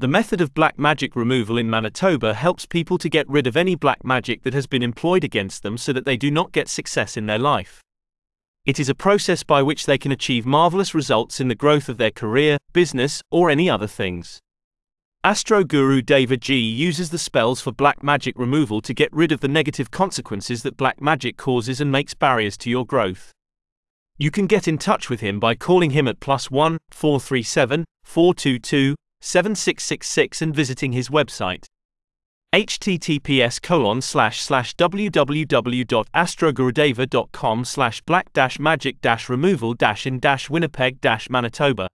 The method of black magic removal in Manitoba helps people to get rid of any black magic that has been employed against them so that they do not get success in their life. It is a process by which they can achieve marvelous results in the growth of their career, business, or any other things. Astro guru Deva Ji uses the spells for black magic removal to get rid of the negative consequences that black magic causes and makes barriers to your growth. You can get in touch with him by calling him at plus 1 437 422 7666 and visiting his website https colon slash slash www.astrogurudeva.com slash black dash magic dash removal dash in dash winnipeg dash manitoba